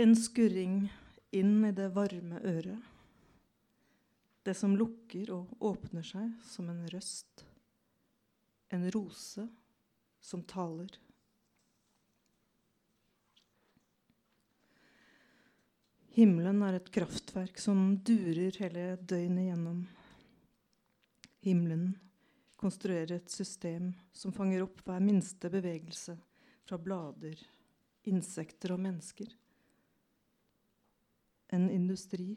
En skurring inn i det varme øret. Det som lukker og åpner seg som en røst. En rose som taler. Himmelen er et kraftverk som durer hele døgnet gjennom. Himmelen konstruerer et system som fanger opp hver minste bevegelse fra blader, insekter og mennesker. En industri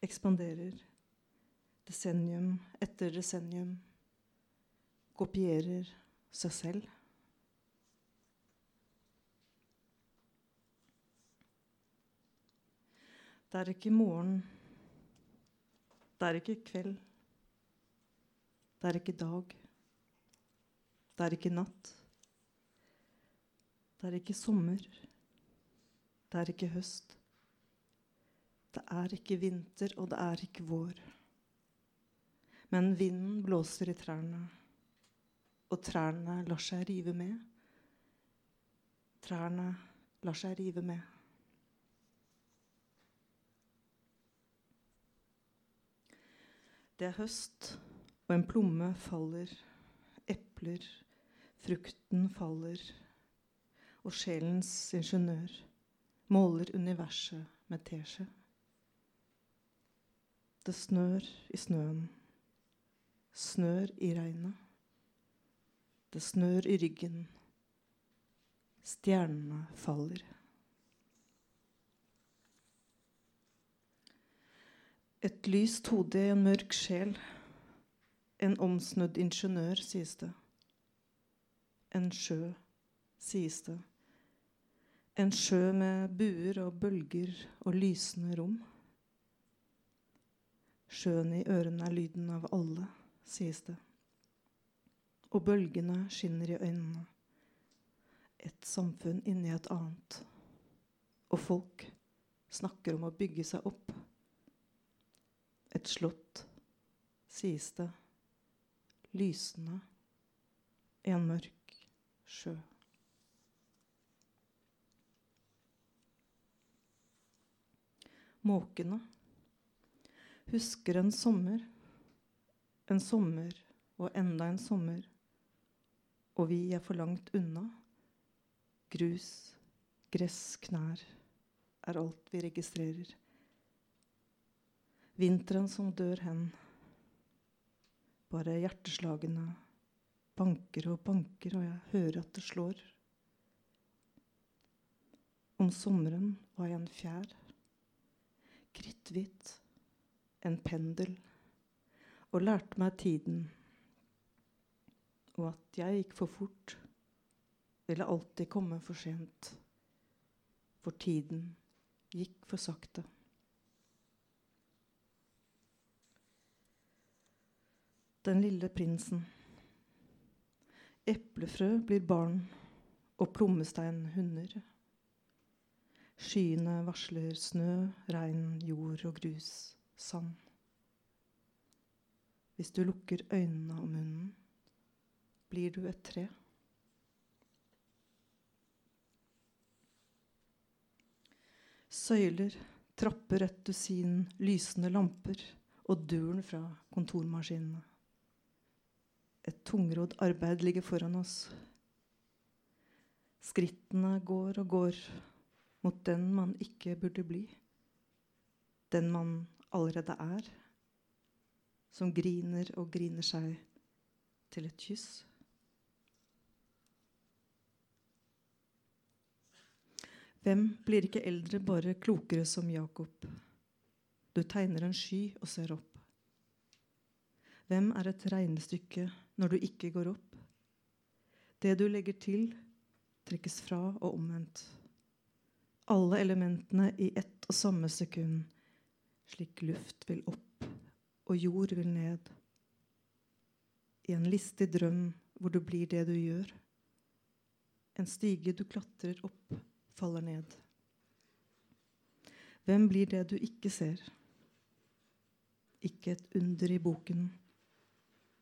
ekspanderer desennium etter desennium, kopierer seg selv. Det er ikke morgen. Det er ikke kveld. Det er ikke dag. Det er ikke natt. Det er ikke sommer. Det er ikke høst. Det er ikke vinter, og det er ikke vår. Men vinden blåser i trærne, og trærne lar seg rive med. Trærne lar seg rive med. Det er høst, og en plomme faller. Epler, frukten faller. Og sjelens ingeniør måler universet med teskje. Det snør i snøen. Snør i regnet. Det snør i ryggen. Stjernene faller. Et lyst hode i en mørk sjel. En omsnudd ingeniør, sies det. En sjø, sies det. En sjø med buer og bølger og lysende rom. Sjøen i ørene er lyden av alle, sies det. Og bølgene skinner i øynene. Et samfunn inni et annet. Og folk snakker om å bygge seg opp. Et slott, sies det, lysende i en mørk sjø. Måkene husker en sommer, en sommer og enda en sommer, og vi er for langt unna. Grus, gress, knær er alt vi registrerer. Vinteren som dør hen. Bare hjerteslagene banker og banker, og jeg hører at det slår. Om sommeren var jeg en fjær, kritthvit, en pendel, og lærte meg tiden. Og at jeg gikk for fort, ville alltid komme for sent. For tiden gikk for sakte. Den lille prinsen. Eplefrø blir barn, og plommestein hunder. Skyene varsler snø, regn, jord og grus, sand. Hvis du lukker øynene og munnen, blir du et tre. Søyler, trapper et dusin lysende lamper og duren fra kontormaskinene. Et tungrodd arbeid ligger foran oss. Skrittene går og går mot den man ikke burde bli. Den man allerede er. Som griner og griner seg til et kyss. Hvem blir ikke eldre, bare klokere som Jakob? Du tegner en sky og ser opp. Hvem er et regnestykke når du ikke går opp? Det du legger til, trekkes fra og omvendt. Alle elementene i ett og samme sekund, slik luft vil opp og jord vil ned. I en listig drøm hvor du blir det du gjør. En stige du klatrer opp, faller ned. Hvem blir det du ikke ser? Ikke et under i boken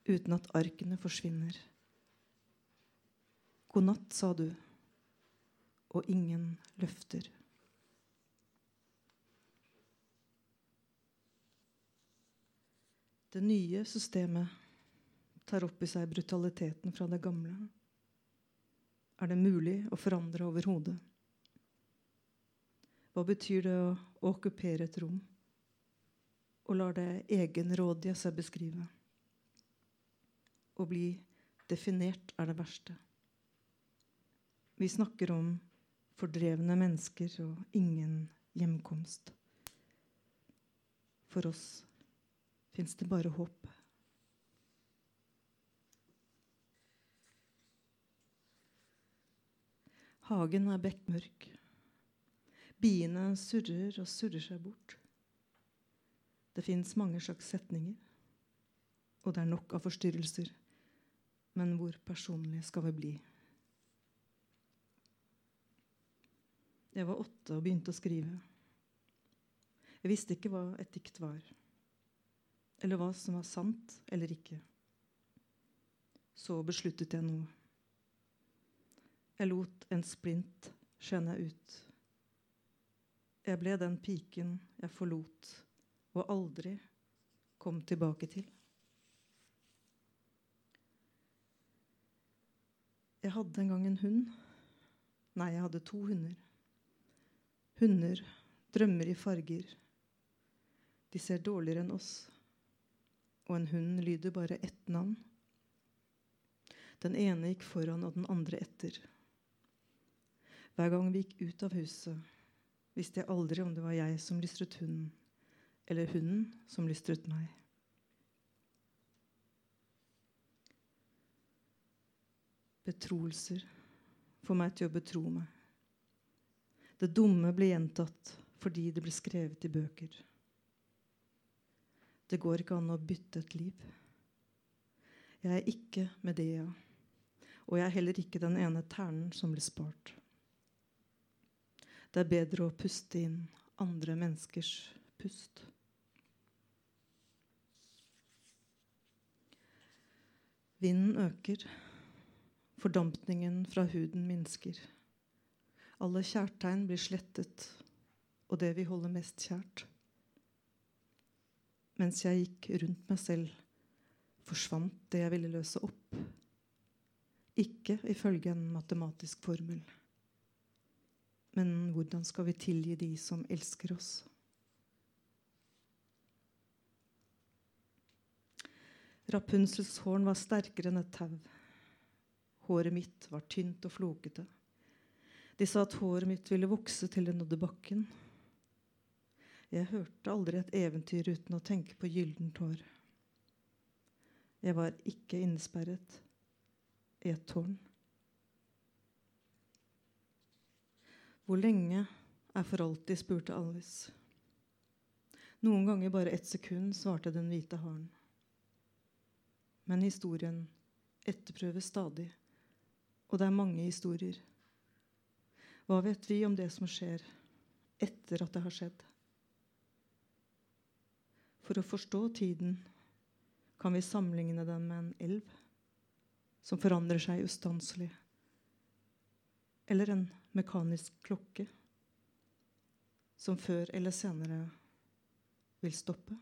uten at arkene forsvinner. God natt, sa du, og ingen løfter. Det nye systemet tar opp i seg brutaliteten fra det gamle. Er det mulig å forandre overhodet? Hva betyr det å, okkupere et rom? Og lar det egenrådige seg beskrive? Å bli definert er det verste. Vi snakker om fordrevne mennesker og ingen hjemkomst. For oss fins det bare håp. Hagen er bekmørk. Biene surrer og surrer seg bort. Det fins mange slags setninger, og det er nok av forstyrrelser. Men hvor personlig skal vi bli? Jeg var åtte og begynte å skrive. Jeg visste ikke hva et dikt var, eller hva som var sant eller ikke. Så besluttet jeg noe. Jeg lot en splint skjenne ut. Jeg ble den piken jeg forlot og aldri kom tilbake til. Jeg hadde en gang en hund. Nei, jeg hadde to hunder. Hunder drømmer i farger. De ser dårligere enn oss. Og en hund lyder bare ett navn. Den ene gikk foran og den andre etter. Hver gang vi gikk ut av huset, visste jeg aldri om det var jeg som lystret hunden, eller hunden som lystret meg. Betroelser får meg til å betro meg. Det dumme blir gjentatt fordi det blir skrevet i bøker. Det går ikke an å bytte et liv. Jeg er ikke Medea, og jeg er heller ikke den ene ternen som ble spart. Det er bedre å puste inn andre menneskers pust. Vinden øker. Fordampningen fra huden minsker. Alle kjærtegn blir slettet, og det vi holder mest kjært. Mens jeg gikk rundt meg selv, forsvant det jeg ville løse opp. Ikke ifølge en matematisk formel. Men hvordan skal vi tilgi de som elsker oss? Rapunsels horn var sterkere enn et tau. Håret mitt var tynt og flokete. De sa at håret mitt ville vokse til det nådde bakken. Jeg hørte aldri et eventyr uten å tenke på gyllent hår. Jeg var ikke innesperret i et tårn. Hvor lenge er for alltid, spurte Alice. Noen ganger bare ett sekund, svarte den hvite haren. Men historien etterprøves stadig, og det er mange historier. Hva vet vi om det som skjer etter at det har skjedd? For å forstå tiden kan vi sammenligne den med en elv som forandrer seg ustanselig, eller en mekanisk klokke som før eller senere vil stoppe.